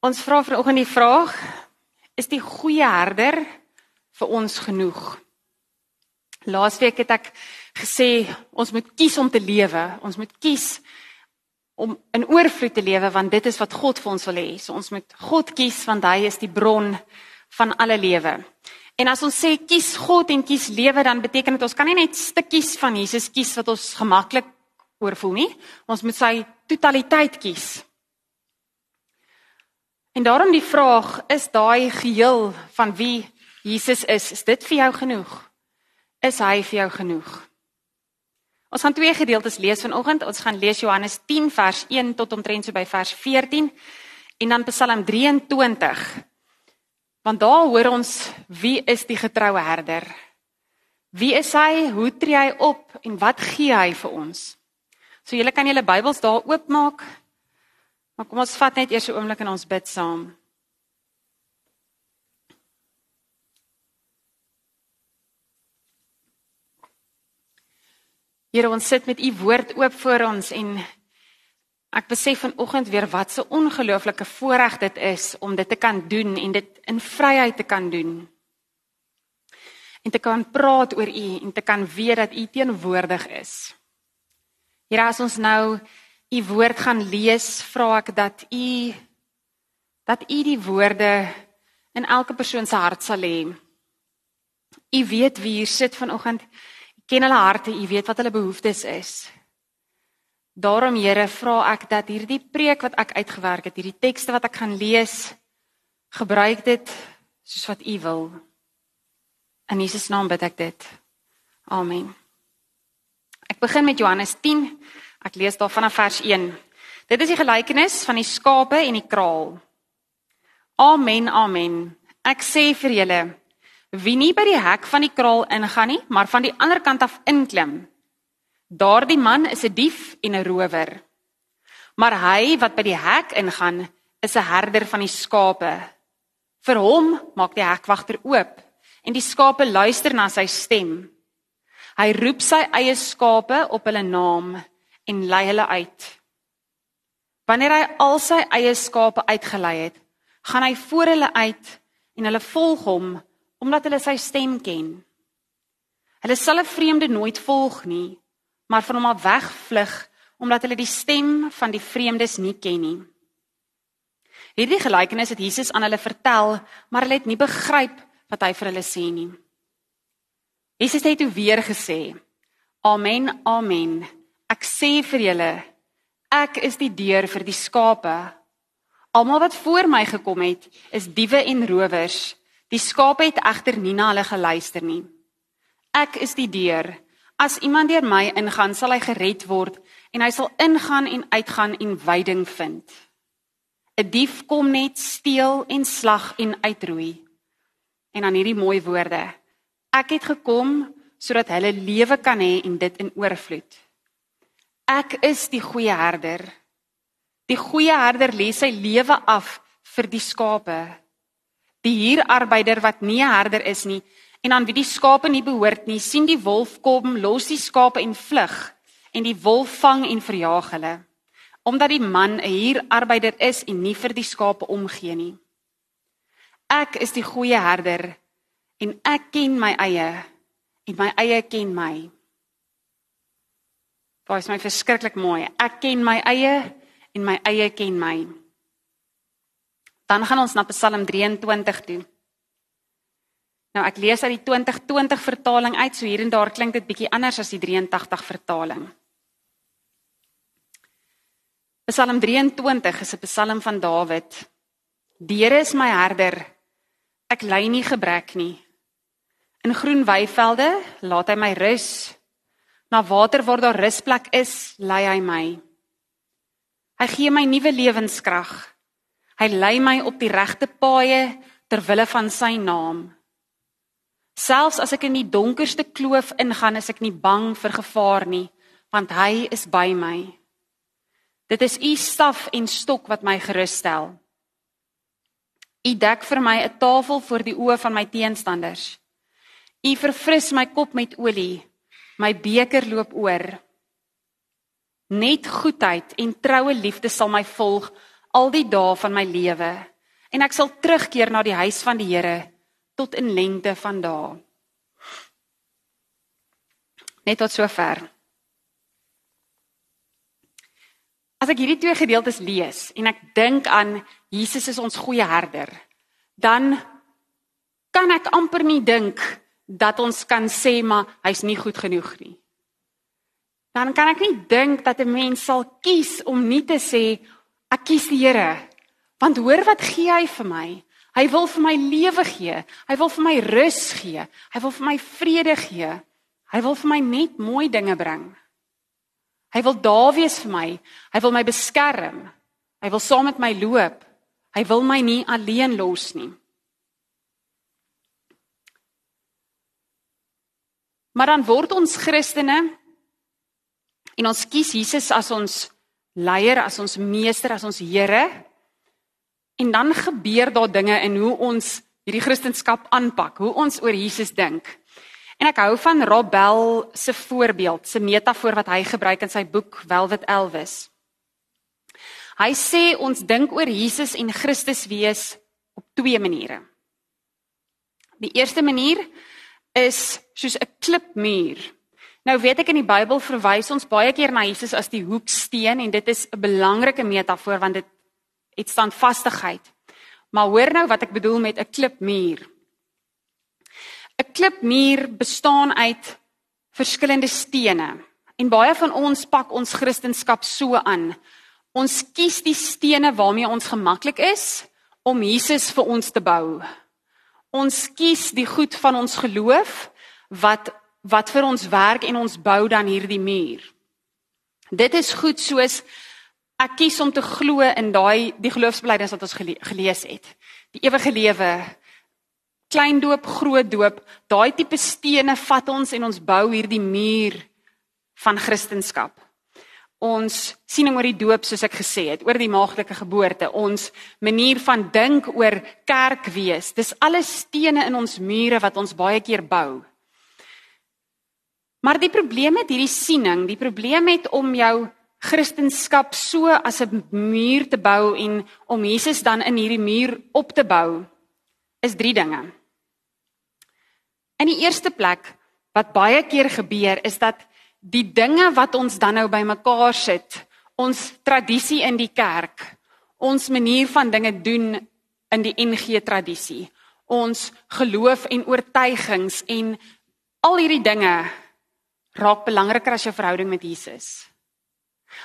Ons vra vanoggend die vraag: Is die goeie herder vir ons genoeg? Laasweek het ek gesê ons moet kies om te lewe. Ons moet kies om in oorvloed te lewe want dit is wat God vir ons wil hê. So ons moet God kies want hy is die bron van alle lewe. En as ons sê kies God en kies lewe dan beteken dit ons kan nie net stukkies van Jesus kies wat ons gemaklik oorvoel nie. Ons moet sy totaliteit kies. En daarom die vraag, is daai geheel van wie Jesus is, is dit vir jou genoeg? Is hy vir jou genoeg? Ons gaan twee gedeeltes lees vanoggend. Ons gaan lees Johannes 10 vers 1 tot omtrent so by vers 14 en dan Psalm 23. Want daar hoor ons wie is die getroue herder? Wie is hy? Hoe tree hy op en wat gee hy vir ons? So julle kan julle Bybels daar oopmaak Maar kom ons vat net eers 'n oomblik en ons bid saam. Here, ons sit met u woord oop voor ons en ek besef vanoggend weer wat 'n ongelooflike voorreg dit is om dit te kan doen en dit in vryheid te kan doen. En te kan praat oor u en te kan weet dat u teenwoordig is. Here, as ons nou u woord gaan lees, vra ek dat u dat u die woorde in elke persoon se hart sal lê. U weet wie hier sit vanoggend. U ken hulle harte, u weet wat hulle behoeftes is. Daarom Here, vra ek dat hierdie preek wat ek uitgewerk het, hierdie tekste wat ek gaan lees, gebruik dit soos wat u wil. In Jesus naam bid ek dit. Amen. Ek begin met Johannes 10 Ek lees daar vanaf vers 1. Dit is die gelykenis van die skape en die kraal. Amen, amen. Ek sê vir julle, wie nie by die hek van die kraal ingaan nie, maar van die ander kant af inklim, daardie man is 'n dief en 'n rower. Maar hy wat by die hek ingaan, is 'n herder van die skape. Vir hom maak die hekwagter oop en die skape luister na sy stem. Hy roep sy eie skape op hulle naam en lei hulle uit. Wanneer hy al sy eie skape uitgelei het, gaan hy voor hulle uit en hulle volg hom omdat hulle sy stem ken. Hulle sal 'n vreemde nooit volg nie, maar van hom af wegvlug omdat hulle die stem van die vreemdes nie ken nie. Hierdie gelykenis het Jesus aan hulle vertel, maar hulle het nie begryp wat hy vir hulle sê nie. Jesus het toe weer gesê: Amen, amen. Ek sê vir julle, ek is die deur vir die skape. Almal wat voor my gekom het, is diewe en rowers. Die skape het egter nie na hulle geluister nie. Ek is die deur. As iemand deur my ingaan, sal hy gered word en hy sal ingaan en uitgaan en veiding vind. 'n Dief kom net steel en slag en uitroei. En dan hierdie mooi woorde. Ek het gekom sodat hulle lewe kan hê en dit in oorvloed. Ek is die goeie herder. Die goeie herder lê sy lewe af vir die skape. Die huurarbeider wat nie 'n herder is nie en aan wie die skape nie behoort nie, sien die wolf kom, los die skape en vlug en die wolf vang en verjaag hulle. Omdat die man 'n huurarbeider is en nie vir die skape omgee nie. Ek is die goeie herder en ek ken my eie en my eie ken my. Daai is my verskriklik mooi. Ek ken my eie en my eie ken my. Dan gaan ons na Psalm 23 toe. Nou ek lees uit die 2020 vertaling uit, so hier en daar klink dit bietjie anders as die 83 vertaling. Psalm 23 is 'n psalm van Dawid. Die Here is my herder. Ek ly nie gebrek nie. In groen weivelde laat hy my rus na water waar daar rusplek is, lei hy my. Hy gee my nuwe lewenskrag. Hy lei my op die regte paaie ter wille van sy naam. Selfs as ek in die donkerste kloof ingaan, is ek nie bang vir gevaar nie, want hy is by my. Dit is u staf en stok wat my gerus stel. U dek vir my 'n tafel voor die oë van my teenstanders. U verfris my kop met olie My beker loop oor. Net goedheid en troue liefde sal my volg al die dae van my lewe en ek sal terugkeer na die huis van die Here tot in lengte van dae. Net tot sover. As ek hierdie twee gedeeltes lees en ek dink aan Jesus is ons goeie herder, dan kan ek amper nie dink dat ons kan sê maar hy's nie goed genoeg nie. Dan kan ek nie dink dat 'n mens sal kies om nie te sê ek kies die Here. Want hoor wat gee hy vir my? Hy wil vir my lewe gee. Hy wil vir my rus gee. Hy wil vir my vrede gee. Hy wil vir my net mooi dinge bring. Hy wil daar wees vir my. Hy wil my beskerm. Hy wil saam met my loop. Hy wil my nie alleen los nie. Maar dan word ons Christene en ons kies Jesus as ons leier, as ons meester, as ons Here. En dan gebeur daar dinge in hoe ons hierdie Christendom aanpak, hoe ons oor Jesus dink. En ek hou van Rob Bell se voorbeeld, se metafoor wat hy gebruik in sy boek Velvet Elvis. Hy sê ons dink oor Jesus en Christus wees op twee maniere. Die eerste manier is soos 'n klipmuur. Nou weet ek in die Bybel verwys ons baie keer na Jesus as die hoeksteen en dit is 'n belangrike metafoor want dit het standvastigheid. Maar hoor nou wat ek bedoel met 'n klipmuur. 'n Klipmuur bestaan uit verskillende stene en baie van ons pak ons kristendom so aan. Ons kies die stene waarmee ons gemaklik is om Jesus vir ons te bou. Ons kies die goed van ons geloof wat wat vir ons werk en ons bou dan hierdie muur. Dit is goed soos ek kies om te glo in daai die geloofsbelijdenis wat ons gele, gelees het. Die ewige lewe, klein doop, groot doop, daai tipe stene vat ons en ons bou hierdie muur van Christendom ons siening oor die doop soos ek gesê het, oor die maaglike geboorte, ons manier van dink oor kerk wees. Dis alles stene in ons mure wat ons baie keer bou. Maar die probleem met hierdie siening, die probleem met om jou Christendom so as 'n muur te bou en om Jesus dan in hierdie muur op te bou, is drie dinge. In die eerste plek wat baie keer gebeur is dat die dinge wat ons dan nou bymekaar sit, ons tradisie in die kerk, ons manier van dinge doen in die NG tradisie, ons geloof en oortuigings en al hierdie dinge raak belangriker as jou verhouding met Jesus.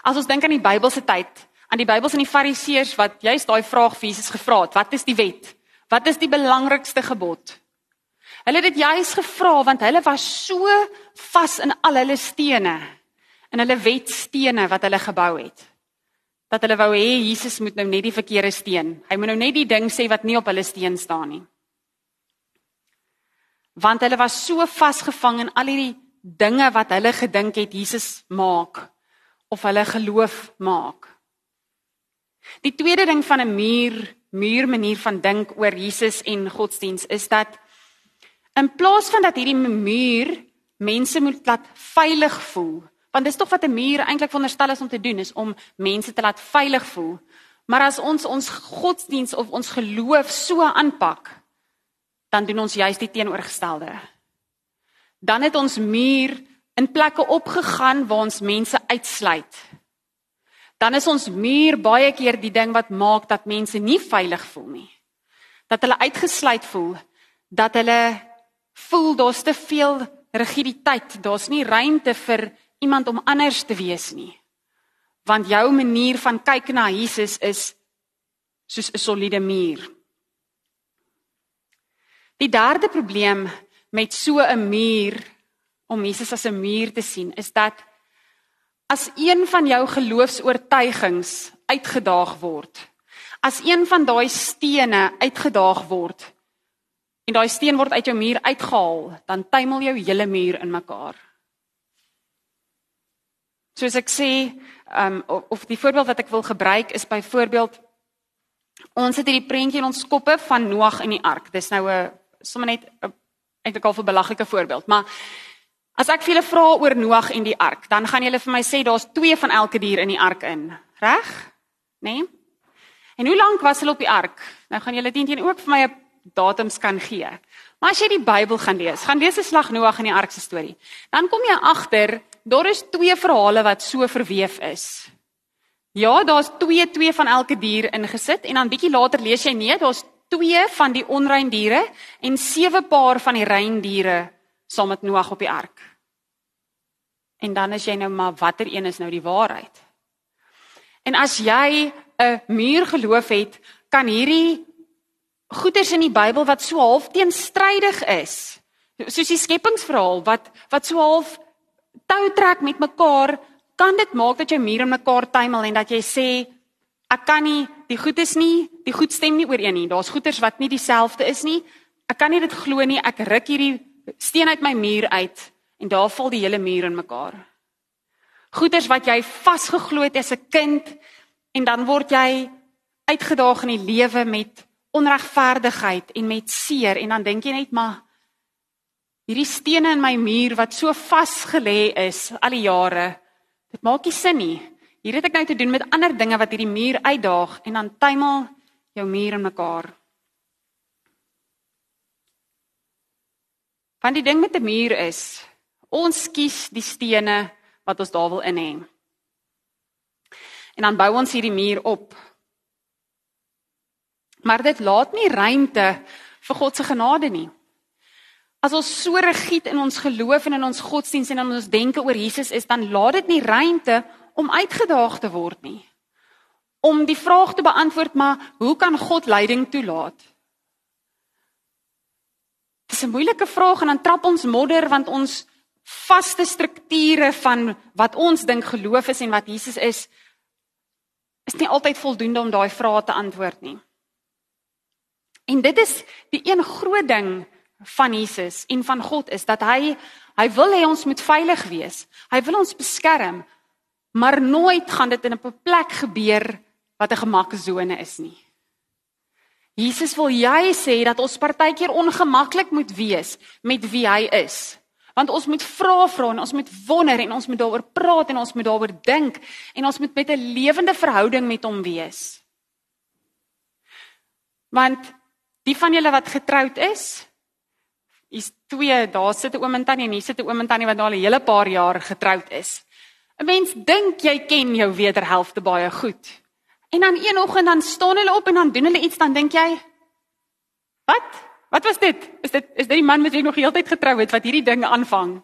As ons dink aan die Bybelse tyd, aan die Bybels en die Fariseërs wat juist daai vraag vir Jesus gevra het, wat is die wet? Wat is die belangrikste gebod? Hulle het dit juis gevra want hulle was so vas in al hulle stene in hulle wetstene wat hulle gebou het. Dat hulle wou hê Jesus moet nou net die verkeerde steen. Hy moet nou net die ding sê wat nie op hulle steen staan nie. Want hulle was so vasgevang in al hierdie dinge wat hulle gedink het Jesus maak of hulle geloof maak. Die tweede ding van 'n muur, muur manier van dink oor Jesus en godsdiens is dat In plaas van dat hierdie muur mense moet laat veilig voel, want dis tog wat 'n muur eintlik veronderstel is om te doen, is om mense te laat veilig voel. Maar as ons ons godsdiens of ons geloof so aanpak, dan doen ons juist die teenoorgestelde. Dan het ons muur in plekke opgegaan waar ons mense uitsluit. Dan is ons muur baie keer die ding wat maak dat mense nie veilig voel nie. Dat hulle uitgesluit voel, dat hulle voel daar's te veel rigiditeit, daar's nie ruimte vir iemand om anders te wees nie. Want jou manier van kyk na Jesus is soos 'n soliede muur. Die derde probleem met so 'n muur om Jesus as 'n muur te sien, is dat as een van jou geloofs-oortuigings uitgedaag word, as een van daai stene uitgedaag word, en daai steen word uit jou muur uitgehaal, dan tuimel jou hele muur in mekaar. Soos ek sê, ehm um, of die voorbeeld wat ek wil gebruik is byvoorbeeld ons het hierdie prentjie in ons koppe van Noag en die ark. Dis nou 'n sommer net 'n eintlik al 'n belaglike voorbeeld, maar as ek vir julle vra oor Noag en die ark, dan gaan julle vir my sê daar's twee van elke dier in die ark in, reg? Né? Nee? En hoe lank was hulle op die ark? Nou gaan julle teen teen ook vir my 'n datums kan gee. Maar as jy die Bybel gaan lees, gaan lees 'n slag Noag en die ark se storie, dan kom jy agter daar is twee verhale wat so verweef is. Ja, daar's twee twee van elke dier ingesit en dan bietjie later lees jy nee, daar's twee van die onrein diere en sewe paar van die rein diere saam met Noag op die ark. En dan is jy nou maar watter een is nou die waarheid? En as jy 'n muur geloof het, kan hierdie goeders in die Bybel wat so half teenstrydig is, soos die skepingsverhaal wat wat so half tou trek met mekaar, kan dit maak dat jou muur in mekaar tuimel en dat jy sê ek kan nie die goedes nie, die goed stem nie ooreen nie. Daar's goeders wat nie dieselfde is nie. Ek kan nie dit glo nie. Ek ruk hierdie steen uit my muur uit en daar val die hele muur in mekaar. Goeders wat jy vasgeglo het as 'n kind en dan word jy uitgedaag in die lewe met onregverdigheid en met seer en dan dink jy net maar hierdie stene in my muur wat so vasgelê is al die jare dit maak nie sin nie. Hier het ek nou te doen met ander dinge wat hierdie muur uitdaag en dan tuimel jou muur in mekaar. Want die ding met 'n muur is, ons kies die stene wat ons daar wil in hê. En dan bou ons hierdie muur op. Maar dit laat nie ruimte vir God se genade nie. As ons so rigied in ons geloof en in ons godsdiens en in ons denke oor Jesus is, dan laat dit nie ruimte om uitgedaag te word nie. Om die vraag te beantwoord, maar hoe kan God lyding toelaat? Dis 'n moeilike vraag en dan trap ons modder want ons vaste strukture van wat ons dink geloof is en wat Jesus is is nie altyd voldoende om daai vrae te antwoord nie. En dit is die een groot ding van Jesus en van God is dat hy hy wil hê ons moet veilig wees. Hy wil ons beskerm. Maar nooit gaan dit in 'n plek gebeur wat 'n gemaksone is nie. Jesus wil jy sê dat ons partykeer ongemaklik moet wees met wie hy is. Want ons moet vra vra en ons moet wonder en ons moet daaroor praat en ons moet daaroor dink en ons moet met 'n lewende verhouding met hom wees. Want die van julle wat getroud is, is twee, daar sit 'n oom en tannie en hier sit 'n oom en tannie wat al 'n hele paar jaar getroud is. 'n Mens dink jy ken jou wederhelfte baie goed. En dan een oggend dan staan hulle op en dan doen hulle iets dan dink jy Wat? Wat was dit? Is dit is dit die man met wie jy nog heeltyd getrou het wat hierdie dinge aanvang?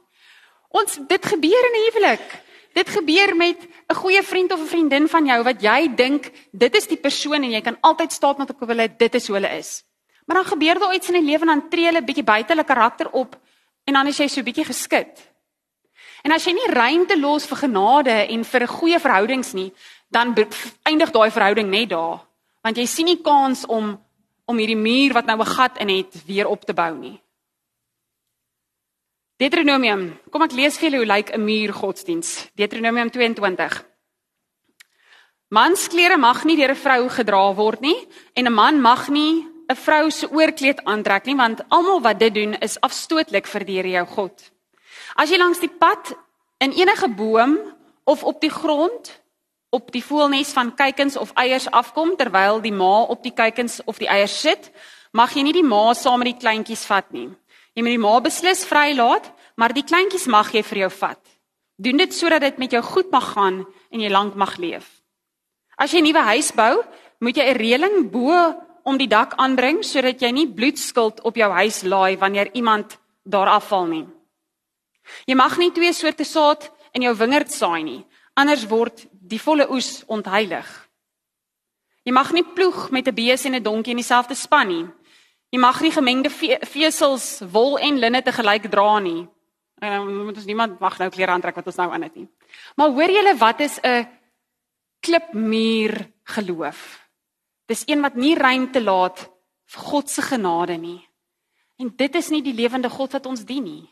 Ons dit gebeur in 'n huwelik. Dit gebeur met 'n goeie vriend of 'n vriendin van jou wat jy dink dit is die persoon en jy kan altyd staat met hulle dit is hoe hulle is. Maar dan gebeur daar iets in die lewe en dan tree hulle bietjie buite hulle karakter op en dan is jy so bietjie geskit. En as jy nie ruimte los vir genade en vir 'n goeie verhoudings nie, dan eindig daai verhouding net daar. Want jy sien nie kans om om hierdie muur wat nou 'n gat in het weer op te bou nie. Deuteronomium. Kom ek lees vir julle hoe lyk 'n muur godsdiens. Deuteronomium 22. Mansklere mag nie deur 'n vrou gedra word nie en 'n man mag nie 'n vrou se oorkleed aantrek nie want almal wat dit doen is afstootlik vir die Here jou God. As jy langs die pad in enige boom of op die grond op die voelnes van kuikens of eiers afkom terwyl die ma op die kuikens of die eiers sit, mag jy nie die ma saam met die kleintjies vat nie. Jy moet die ma beslis vrylaat, maar die kleintjies mag jy vir jou vat. Doen dit sodat dit met jou goed mag gaan en jy lank mag leef. As jy 'n nuwe huis bou, moet jy 'n reëling bo om die dak aanbring sodat jy nie bloedskuld op jou huis laai wanneer iemand daar afval nie. Jy mag nie twee soorte saad in jou wingerd saai nie, anders word die volle oes ontheilig. Jy mag nie ploeg met 'n bees en 'n donkie in dieselfde span nie. Jy mag nie gemengde vesels, wol en linne te gelyk dra nie. En dan moet ons niemand mag nou klere aantrek wat ons nou aan het nie. Maar hoor julle wat is 'n klipmuur geloof? Dis een wat nie ruimte laat vir God se genade nie. En dit is nie die lewende God wat ons dien nie.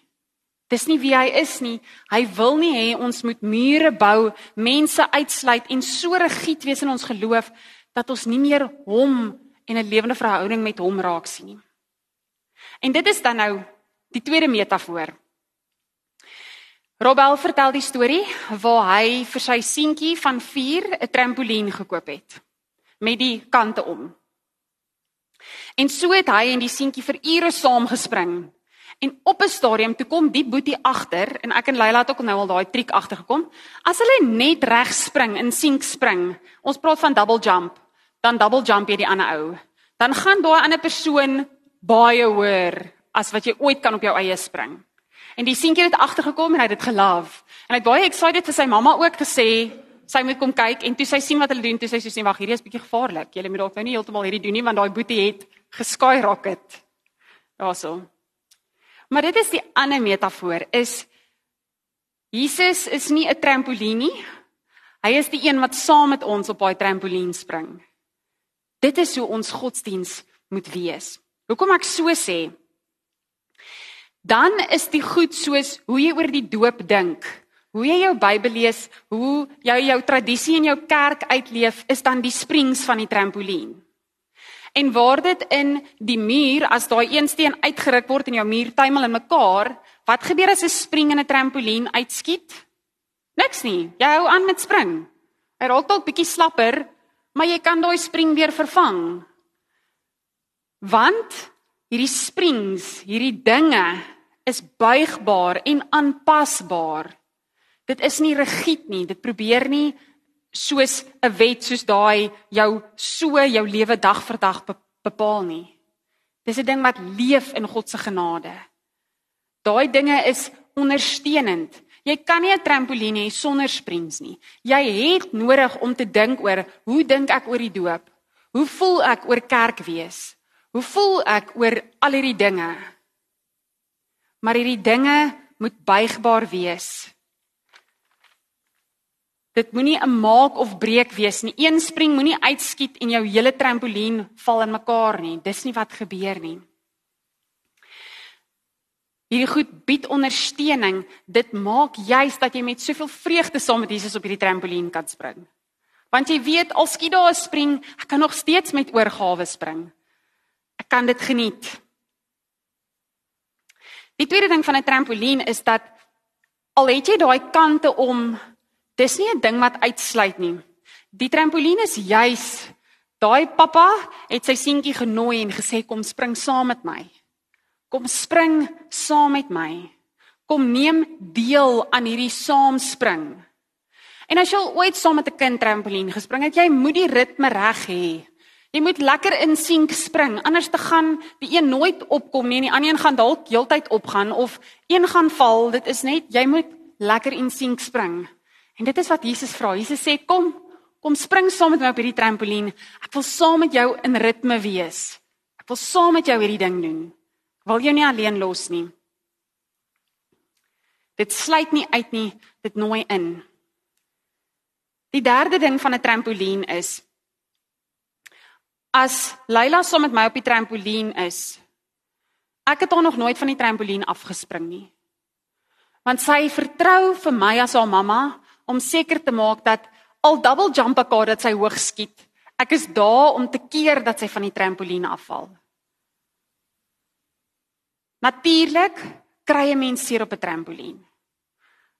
Dis nie wie hy is nie. Hy wil nie hê ons moet mure bou, mense uitsluit en so rigied wees in ons geloof dat ons nie meer hom en 'n lewende verhouding met hom raak sien nie. En dit is dan nou die tweede metafoor. Robel vertel die storie waar hy vir sy seentjie van 4 'n trampolien gekoop het. Met die kante om. En so het hy en die seentjie vir ure saam gespring. En op 'n stadium toe kom die boetie agter en ek en Leila het ook nou al daai triek agtergekom. As hulle net reg spring in sink spring, ons praat van double jump, dan double jump jy die ander ou. Dan gaan daai ander persoon baie hoër as wat jy ooit kan op jou eie spring. En die seentjie het agtergekom en hy het dit gelove. En hy het baie excited vir sy mamma ook gesê sy moet kom kyk en toe sy sien wat hulle doen, toe sy sê wag, hierdie is bietjie gevaarlik. Julle moet dalk nou nie heeltemal hierdie doen nie want daai boetie het geskaai rocket. Daarso. Maar dit is die ander metafoor is Jesus is nie 'n trampolien nie. Hy is die een wat saam met ons op daai trampolien spring. Dit is hoe ons godsdiens moet wees. Hoekom ek so sê? Dan is die goed soos hoe jy oor die doop dink, hoe jy jou Bybel lees, hoe jy jou tradisie in jou kerk uitleef, is dan die springs van die trampolien. En waar dit in die muur as daai een steen uitgeruk word en jou muur tuimel in mekaar, wat gebeur as 'n spring in 'n trampolien uitskiet? Niks nie. Jy hou aan met spring. Hy raak dalk bietjie slapper, maar jy kan daai spring weer vervang. Want hierdie springs, hierdie dinge is buigbaar en aanpasbaar. Dit is nie rigied nie. Dit probeer nie soos 'n wet soos daai jou so jou lewe dag vir dag bepaal nie. Dis 'n ding wat leef in God se genade. Daai dinge is ondersteunend. Jy kan nie 'n trampolien hê sonder springs nie. Jy het nodig om te dink oor hoe dink ek oor die doop? Hoe voel ek oor kerk wees? Hoe voel ek oor al hierdie dinge? Maar hierdie dinge moet buigbaar wees. Dit moenie 'n maak of breek wees nie. Een spring moenie uitskiet en jou hele trampolien val in mekaar nie. Dis nie wat gebeur nie. Hierdie goed bied ondersteuning. Dit maak juis dat jy met soveel vreugde saam met Jesus op hierdie trampolien kan spring. Want jy weet al skiet daar 'n spring, ek kan nog steeds met oorgawe spring. Ek kan dit geniet. Die tweede ding van 'n trampolien is dat al het jy daai kante om Dis nie 'n ding wat uitsluit nie. Die trampolien is juis daai pappa het sy seentjie genooi en gesê kom spring saam met my. Kom spring saam met my. Kom neem deel aan hierdie saamspring. En as jy ooit saam met 'n kind trampolien gespring het, jy moet die ritme reg hê. Jy moet lekker in sink spring, anders te gaan die een nooit opkom nie en die ander een gaan dalk heeltyd opgaan of een gaan val. Dit is net jy moet lekker in sink spring. En dit is wat Jesus vra. Jesus sê kom, kom spring saam met my op hierdie trampolien. Ek wil saam met jou in ritme wees. Ek wil saam met jou hierdie ding doen. Ek wil jou nie alleen los nie. Dit sluit nie uit nie, dit nooi in. Die derde ding van 'n trampolien is as Leila saam met my op die trampolien is. Ek het haar nog nooit van die trampolien afgespring nie. Want sy vertrou vir my as haar mamma om seker te maak dat al double jump ek haar dat sy hoog skiet. Ek is daar om te keer dat sy van die trampolien afval. Natuurlik kry 'n mens seer op 'n trampolien.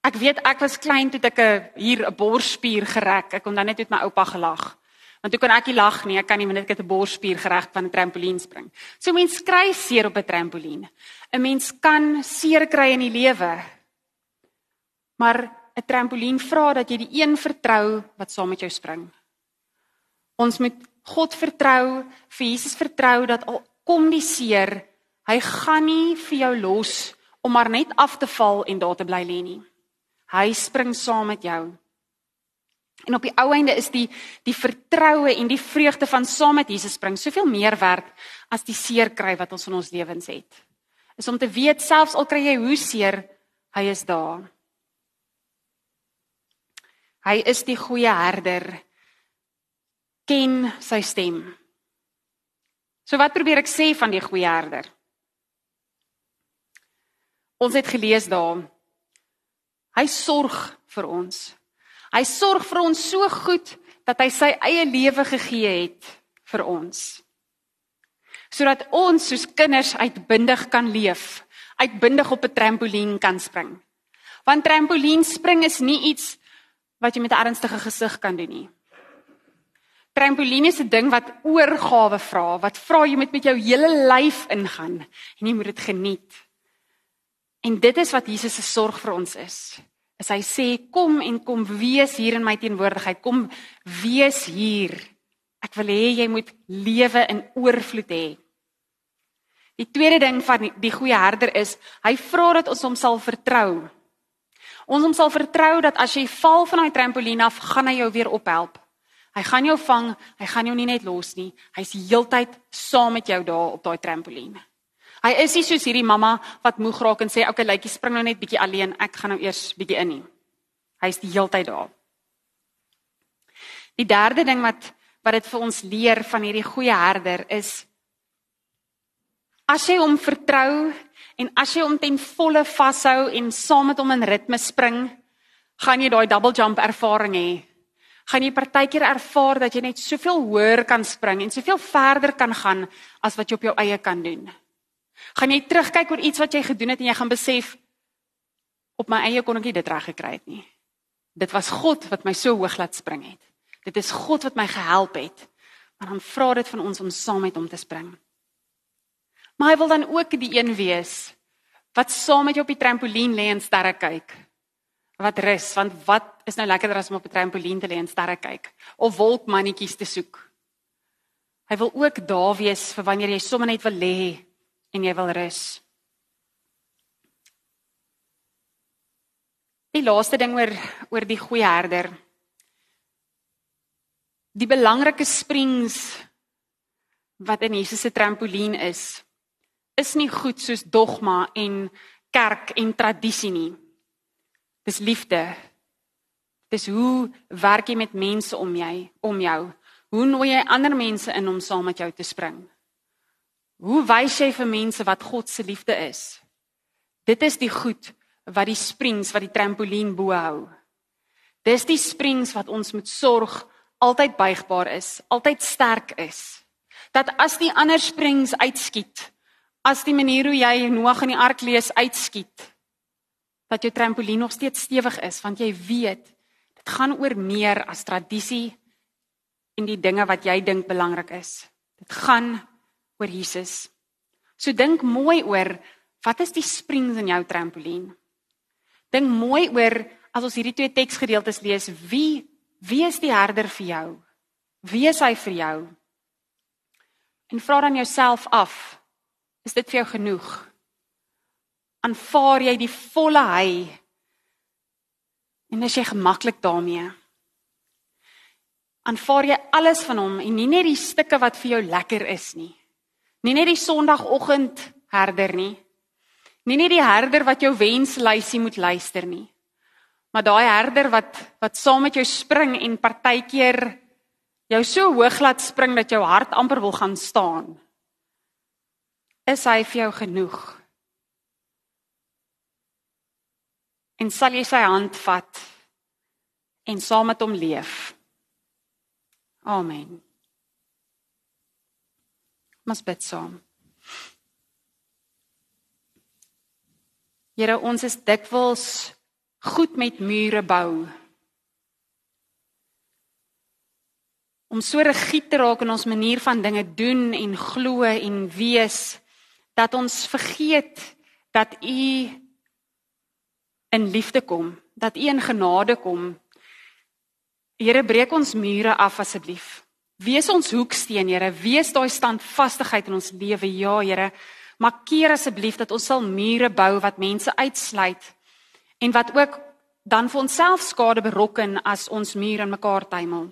Ek weet ek was klein toe ek 'n hier 'n borsspier gereg. Ek kon dan net met my oupa gelag. Want toe kan ek nie lag nie. Ek kan nie net ek het 'n borsspier gereg van 'n trampolien spring. So mens kry seer op 'n trampolien. 'n Mens kan seer kry in die lewe. Maar 'n trampolien vra dat jy die een vertrou wat saam met jou spring. Ons moet God vertrou, vir Jesus vertrou dat al kom die seer, hy gaan nie vir jou los om maar net af te val en daar te bly lê nie. Hy spring saam met jou. En op die ou einde is die die vertroue en die vreugde van saam met Jesus spring soveel meer werd as die seer kry wat ons in ons lewens het. Is om te weet selfs al kry jy hoe seer, hy is daar. Hy is die goeie herder. Ken sy stem. So wat probeer ek sê van die goeie herder? Ons het gelees daar. Hy sorg vir ons. Hy sorg vir ons so goed dat hy sy eie lewe gegee het vir ons. Sodat ons soos kinders uitbundig kan leef, uitbundig op 'n trampolien kan spring. Want trampolien spring is nie iets wat jy met 'n ernstige gesig kan doen nie. Trampoline is 'n ding wat oorgawe vra, wat vra jy moet met jou hele lyf ingaan en jy moet dit geniet. En dit is wat Jesus se sorg vir ons is. Is hy sê kom en kom wees hier in my teenwoordigheid, kom wees hier. Ek wil hê jy moet lewe in oorvloed hê. Die tweede ding van die goeie herder is, hy vra dat ons hom sal vertrou. Ons hom sal vertrou dat as jy val van daai trampolien af, gaan hy jou weer ophelp. Hy gaan jou vang, hy gaan jou nie net los nie. Hy's heeltyd saam met jou daar op daai trampolien. Hy is nie soos hierdie mamma wat moeg raak en sê, "Oké, luitjie, spring nou net bietjie alleen. Ek gaan nou eers bietjie in nie." Hy's die heeltyd daar. Die derde ding wat wat dit vir ons leer van hierdie goeie herder is As jy hom vertrou en as jy hom ten volle vashou en saam met hom in ritme spring, gaan jy daai double jump ervaring hê. Gaan jy partykeer ervaar dat jy net soveel hoër kan spring en soveel verder kan gaan as wat jy op jou eie kan doen. Gaan jy terugkyk oor iets wat jy gedoen het en jy gaan besef op my eie kon ek nie dit reg gekry het nie. Dit was God wat my so hoog laat spring het. Dit is God wat my gehelp het. Maar dan vra dit van ons om saam met hom te spring. Maar hy wil dan ook die een wees wat saam met jou op die trampolien lê en sterre kyk. Wat rus, want wat is nou lekkerder as om op 'n trampolien te lê en sterre kyk of wolkmannetjies te soek. Hy wil ook daar wees vir wanneer jy sommer net wil lê en jy wil rus. Die laaste ding oor oor die goeie herder. Die belangrike springs wat in Jesus se trampolien is is nie goed soos dogma en kerk en tradisie nie. Dis liefde. Dis hoe werk jy met mense om jy om jou? Hoe nooi jy ander mense in om saam met jou te spring? Hoe wys jy vir mense wat God se liefde is? Dit is die goed wat die springs wat die trampolien bo hou. Dis die springs wat ons moet sorg altyd buigbaar is, altyd sterk is. Dat as die ander springs uitskiet, as die manier hoe jy Noag in die ark lees uitskiet dat jou trampolien nog steeds stewig is want jy weet dit gaan oor meer as tradisie en die dinge wat jy dink belangrik is. Dit gaan oor Jesus. So dink mooi oor wat is die springs in jou trampolien? Dink mooi oor as ons hierdie twee teksgedeeltes lees wie wie is die herder vir jou? Wie is hy vir jou? En vra dan jouself af Is dit vir jou genoeg? Aanvaar jy die volle hy? En is jy gemaklik daarmee? Aanvaar jy alles van hom en nie net die stukke wat vir jou lekker is nie. Nie net die sonoggend herder nie. Nie net die herder wat jou wenslysie moet luister nie. Maar daai herder wat wat saam met jou spring en partykeer jou so hoog laat spring dat jou hart amper wil gaan staan. Is hy vir jou genoeg? En sal jy sy hand vat en saam met hom leef? Amen. Mas bid saam. Here, ons is dikwels goed met mure bou. Om so rigied te raak in ons manier van dinge doen en glo en wees dat ons vergeet dat u in liefde kom, dat u in genade kom. Here breek ons mure af asseblief. Wees ons hoeksteen, Here, wees daai standvastigheid in ons lewe. Ja, Here, markeer asseblief dat ons sal mure bou wat mense uitsluit en wat ook dan vir onsself skade berokken as ons mure in mekaar tuimel.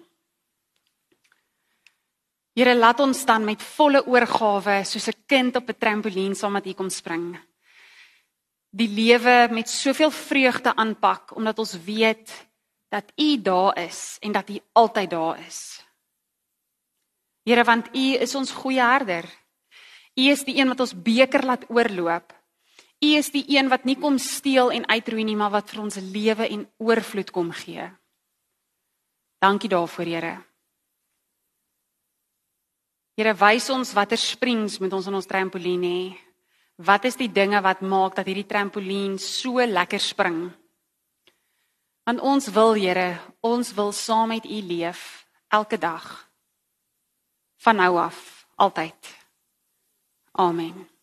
Here laat ons dan met volle oorgawe soos 'n kind op 'n trampolien saam met U kom spring. Die lewe met soveel vreugde aanpak omdat ons weet dat U daar is en dat U altyd daar is. Here want U is ons goeie herder. U is die een wat ons beker laat oorloop. U is die een wat nie kom steel en uitroei nie, maar wat vir ons lewe en oorvloed kom gee. Dankie daarvoor, Here. Here wys ons watter springs moet ons in ons trampolien hê. Wat is die dinge wat maak dat hierdie trampolien so lekker spring? Want ons wil Here, ons wil saam met U leef elke dag. van nou af altyd. Amen.